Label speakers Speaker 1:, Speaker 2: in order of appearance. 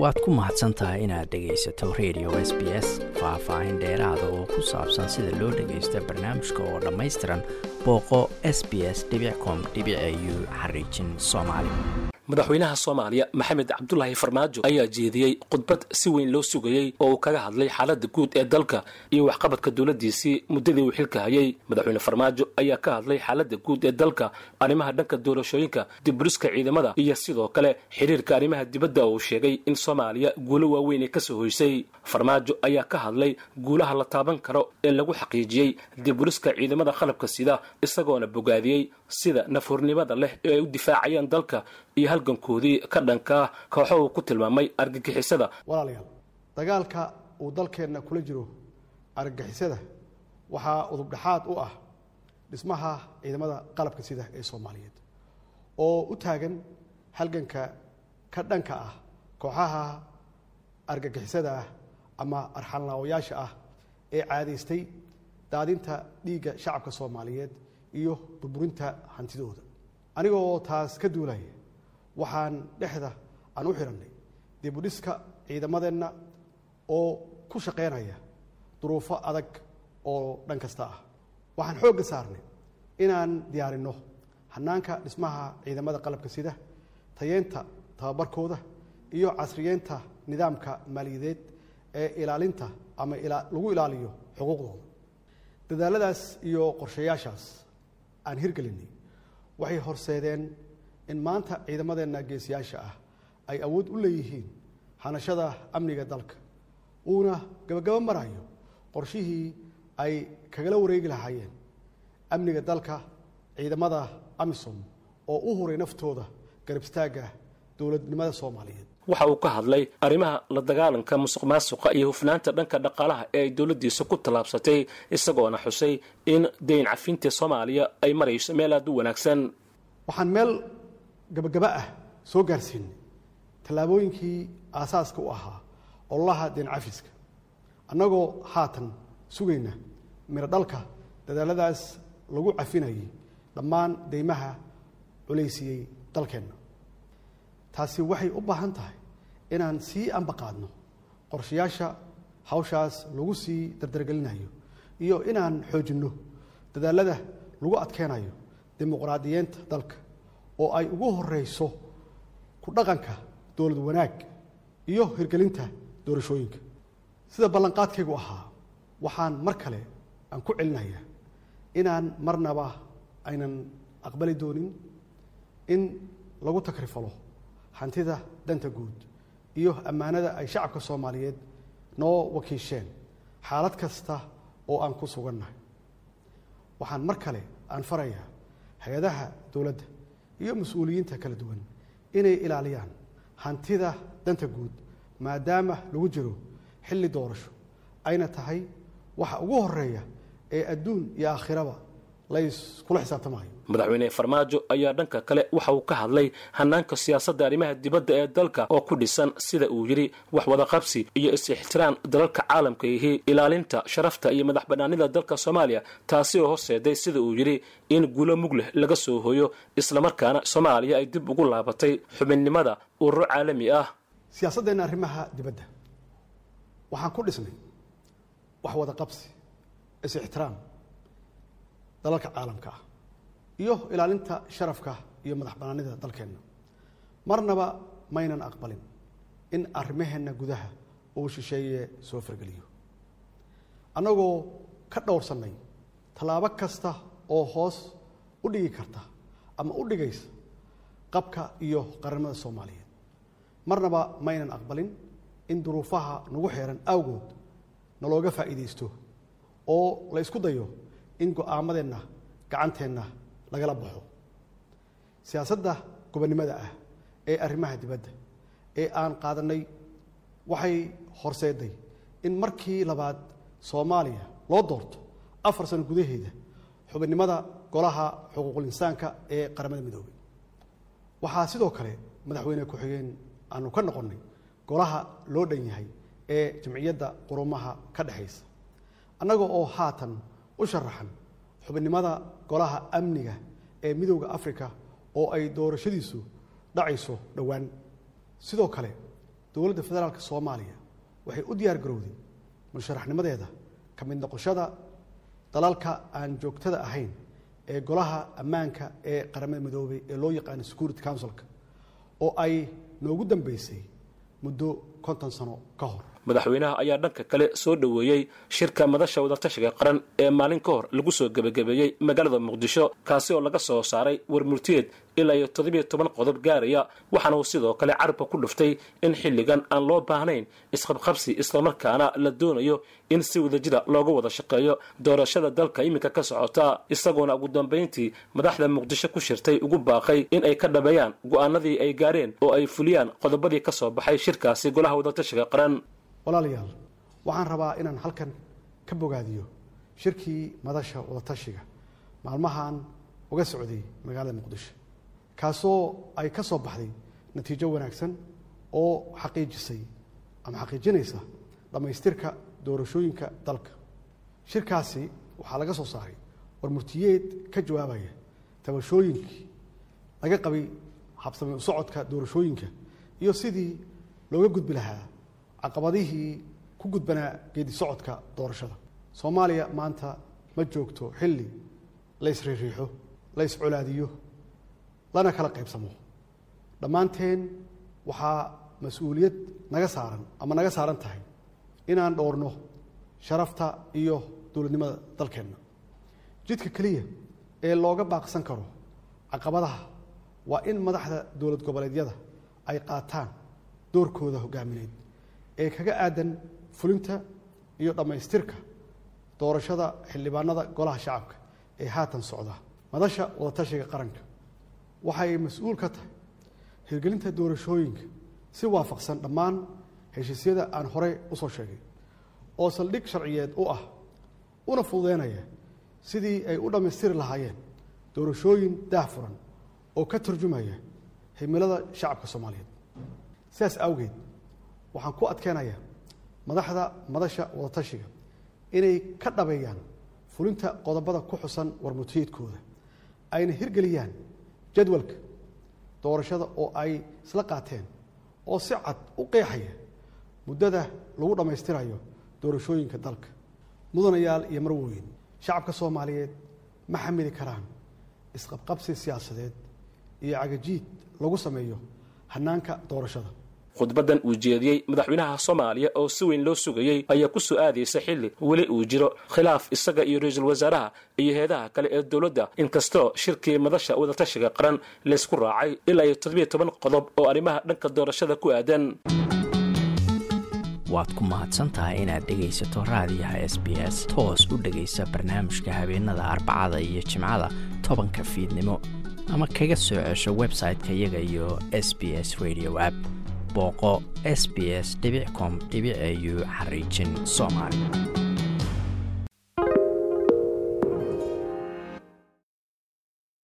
Speaker 1: waad ku mahadsan tahay inaad dhegaysato radio s b s faah-faahin dheeraada oo ku saabsan sida loo dhagaysto barnaamijka oo dhammaystiran booqo s b s com u xariijin soomaali
Speaker 2: madaxweynaha soomaaliya maxamed cabdulaahi farmaajo ayaa jeediyey khudbad si weyn loo sugayey oo uu kaga hadlay xaaladda guud ee dalka iyo waxqabadka dowladdiisii muddadii uu xilka hayay. Madaxweyne farmaajo ayaa ka hadlay xaaladda guud ee dalka arrimaha dhanka doorashooyinka diburiska ciidamada iyo sidoo kale xiriirka arrimaha dibadda uu sheegay in soomaaliya guulo waaweyn ay ka soo hoysay. Farmaajo ayaa ka hadlay guulaha la taaban karo ee lagu xaqiijiyey diburiska ciidamada qalabka sida isagoona bogaadiyey sida nafhurnimada leh ee ay u difaacayaan dalka iyo halgankoodii ka dhankaa kooxo uu ku tilmaamay argagixisada.
Speaker 3: Walaalayaal dagaalka uu dalkeenna kula jiro argagixisada waxaa udubdhexaad u ah dhismaha ciidamada qalabka sida ee soomaaliyeed oo u taagan halganka ka dhanka ah kooxaha argagixisada ah ama arxanlaawayaasha ah ee caadaystay daadinta dhiigga shacabka soomaaliyeed iyo burburinta hantidooda. Anigoo taas ka duulaya waxaan dhexda aan u xidhannay dibudhiska ciidamadeenna oo ku shaqaynaya duruufo adag oo dhan kasta ah. Waxaan xoogga saarnay inaan diyaarinno hannaanka dhismaha ciidamada qalabka sida tayeenta tababarkooda iyo casriyeenta nidaamka maaliyadeed ee ilaalinta ama lagu ilaaliyo xuquuqdooda. Dadaaladaas iyo qorshayaashaas aan hirgelinay waxay horseedeen in maanta ciidamadeenna geesiyaasha ah ay awood u leeyihiin hanashada amniga dalka. Uuna gabagabo marayo qorshihii ay kagala wareegi lahaayeen. Amniga dalka ciidamada amisom oo u huray naftooda garab istaagga dowladnimada soomaaliyeed.
Speaker 2: Waxa uu ka hadlay arrimaha la dagaalanka musuq maasuqa iyo hufnaanta dhanka dhaqaalaha ee ay dowladdiisa ku tallaabsatay isagoona xusay in dayn cafinta soomaaliya ay marayso meel aada u wanaagsan.
Speaker 3: Waxaan meel gabagaba ah soo gaarsiinay tallaabooyinkii aasaaska u ahaa ololaha deen cafiska. Annagoo haatan sugayna miro dhalka dadaaladaas lagu cafinayay dhammaan deymaha culaysiyey dalkeenna. Taasi waxay u baahan tahay inaan sii ambaqaadno qorshayaasha hawshaas lagu sii dardargelinayo iyo inaan xoojinno dadaalada lagu adkeenayo dimuqraadiyeenta dalka oo ay ugu horeyso ku dhaqanka dowlad wanaag iyo hirgelinta doorashooyinka. Sida ballanqaadkaygu ahaa waxaan mar kale aan ku celinayaa inaan marnaba aynan aqbali doonin in lagu takrifalo hantida danta guud iyo ammaanada ay shacabka soomaaliyeed noo wakiisheen xaalad kasta oo aan ku sugannahay. Waxaan mar kale aan farayaa hay'adaha dowladda iyo mas'uuliyiinta kala duwan inay ilaaliyaan hantida danta guud maadaama lagu jiro xilli doorasho ayna tahay waxa ugu horreeya ee adduun iyo aakhiraba layskula xisaabtamayo
Speaker 2: madaxweyne farmaajo ayaa dhanka kale waxa uu ka hadlay hanaanka siyaasadda arrimaha dibadda ee dalka oo ku dhisan sida uu yidhi wax wadaqabsi iyo is-ixtiraam dalalka caalamka yihi ilaalinta sharafta iyo madax bannaanida dalka soomaaliya taasi oo horseeday sida uu yidhi in guulo mug leh laga soo hoyo islamarkaana soomaaliya ay dib ugu laabatay xubinnimada ururo caalami ah.
Speaker 3: Siyaasaddeenna arrimaha dibadda waxaan ku dhisnay wax wadaqabsi is-ixtiraam dalalka caalamka ah iyo ilaalinta sharafka iyo madax bannaanida dalkeenna. Marnaba maynan aqbalin in arrimaheenna gudaha uu shisheeye soo fargeliyo. Annagoo ka dhowrsannay tallaabo kasta oo hoos u dhigi karta ama u dhigaysa qabka iyo qarannimada soomaaliyeed. Marnaba maynan aqbalin in duruufaha nagu xeeran awgood nalooga faa'iidaysto oo la ysku dayo in go'aamadeenna gacanteenna lagala baxo. Siyaasadda gobonnimada ah ee arrimaha dibadda ee aan qaadannay waxay horseeday in markii labaad soomaaliya loo doorto afar sano gudaheeda xubinnimada golaha xuquuqul insaanka ee qaramada midoobay waxaa sidoo kale madaxweyne ku-xigeen aanu ka noqonnay golaha loo dhan yahay ee jamciyadda qurumaha ka dhexaysa annaga oo haatan u sharaxan xubinnimada golaha amniga ee midowda africa oo ay doorashadiisu dhacayso dhowaan. Sidoo kale dowladda federaalka soomaaliya waxay u diyaar garowday musharaxnimadeeda ka mid noqoshada dalalka aan joogtada ahayn ee golaha ammaanka ee qaramada midoobay ee loo yaqaano security councilka oo ay noogu dambeysay muddo konton sano ka hor.
Speaker 2: Madaxweynaha ayaa dhanka kale soo dhoweeyey shirka madasha wadatashiga qaran ee maalin ka hor lagu soo gebagabeeyey magaalada muqdisho kaasi oo laga soo saaray warmurtiyeed ilaa iyo toddobiyo toban qodob gaaraya waxaana uu sidoo kale carabka ku dhuftay in xilligan aan loo baahnayn isqabqabsi islamarkaana la doonayo in si wadajira looga wada shaqeeyo. Doorashada dalka iminka ka socota isagoona ugu dambayntii madaxda muqdisho ku shirtay ugu baaqay in ay ka dhabeeyaan go'aanadii ay gaareen oo ay fuliyaan qodobadii ka soo baxay shirkaasi golaha wadatashiga qaran.
Speaker 3: Walaalayaal waxaan rabaa inaan halkan ka bogaadiyo shirkii madasha wadatashiga maalmahan uga socday magaalada muqdisho. Kaasoo ay ka soo baxday natiijo wanaagsan oo xaqiijisay ama xaqiijinaysa dhammaystirka doorashooyinka dalka. Shirkaasi waxaa laga soo saaray warmurtiyeed ka jawaabaya tabashooyinkii laga qabay habsami u socodka doorashooyinka iyo sidii looga gudbi lahaa caqabadihii ku gudbanaa geedi socodka doorashada. Soomaaliya maanta ma joogto xilli la ysriiriixo la yscolaadiyo lana kala qaybsamo. Dhammaanteen waxaa mas'uuliyad naga saaran ama naga saaran tahay inaan dhowrno sharafta iyo dowladnimada dalkeenna. Jidka keliya ee looga baaqsan karo caqabadaha waa in madaxda dowlad goboleedyada ay qaataan doorkooda hogaamineed ee kaga aadan fulinta iyo dhammaystirka doorashada xildhibaanada golaha shacabka ee haatan socda. Madasha wadatashiga qaranka. Waxay mas'uul ka tahay hirgelinta doorashooyinka si waafaqsan dhammaan heshiisyada aan horey u soo sheegay oo saldhig sharciyeed u ah una fududeynaya sidii ay u dhammaystiri lahaayeen doorashooyin daahfuran oo ka turjumaya himilada shacabka soomaaliyeed sidaas awgeed waxaan ku adkeenayaa madaxda madasha wadatashiga inay ka dhabeeyaan fulinta qodobada ku xusan warmutiyeedkooda ayna hirgeliyaan jadwalka doorashada oo ay isla qaateen oo si cad u qeexaya muddada lagu dhammaystirayo doorashooyinka dalka. Mudanayaal iyo marwooyin shacabka soomaaliyeed ma xamili karaan isqabqabsi siyaasadeed iyo cagajiid lagu sameeyo hanaanka doorashada
Speaker 2: khudbadan uu jeediyey madaxweynaha soomaaliya oo si weyn loo sugayey ayaa ku soo aadaysa xilli weli uu jiro. Khilaaf isaga iyo ra'iisul wasaaraha iyo heedaha kale ee dowladda inkastoo shirkii madasha wadatashiga qaran laysku raacay ilaa iyo toddobiyo toban qodob oo arrimaha dhanka doorashada ku aadan.
Speaker 1: Waad ku mahadsantahay inaad dhegaysato raadiyaha s b s. Toos u dhegaysa barnaamijka habeenada arbacada iyo jimcada tobanka fiidnimo. Ama kaga soo cesho website-ka iyaga iyo s b s radio app booqo s b s com au xariijin soomaali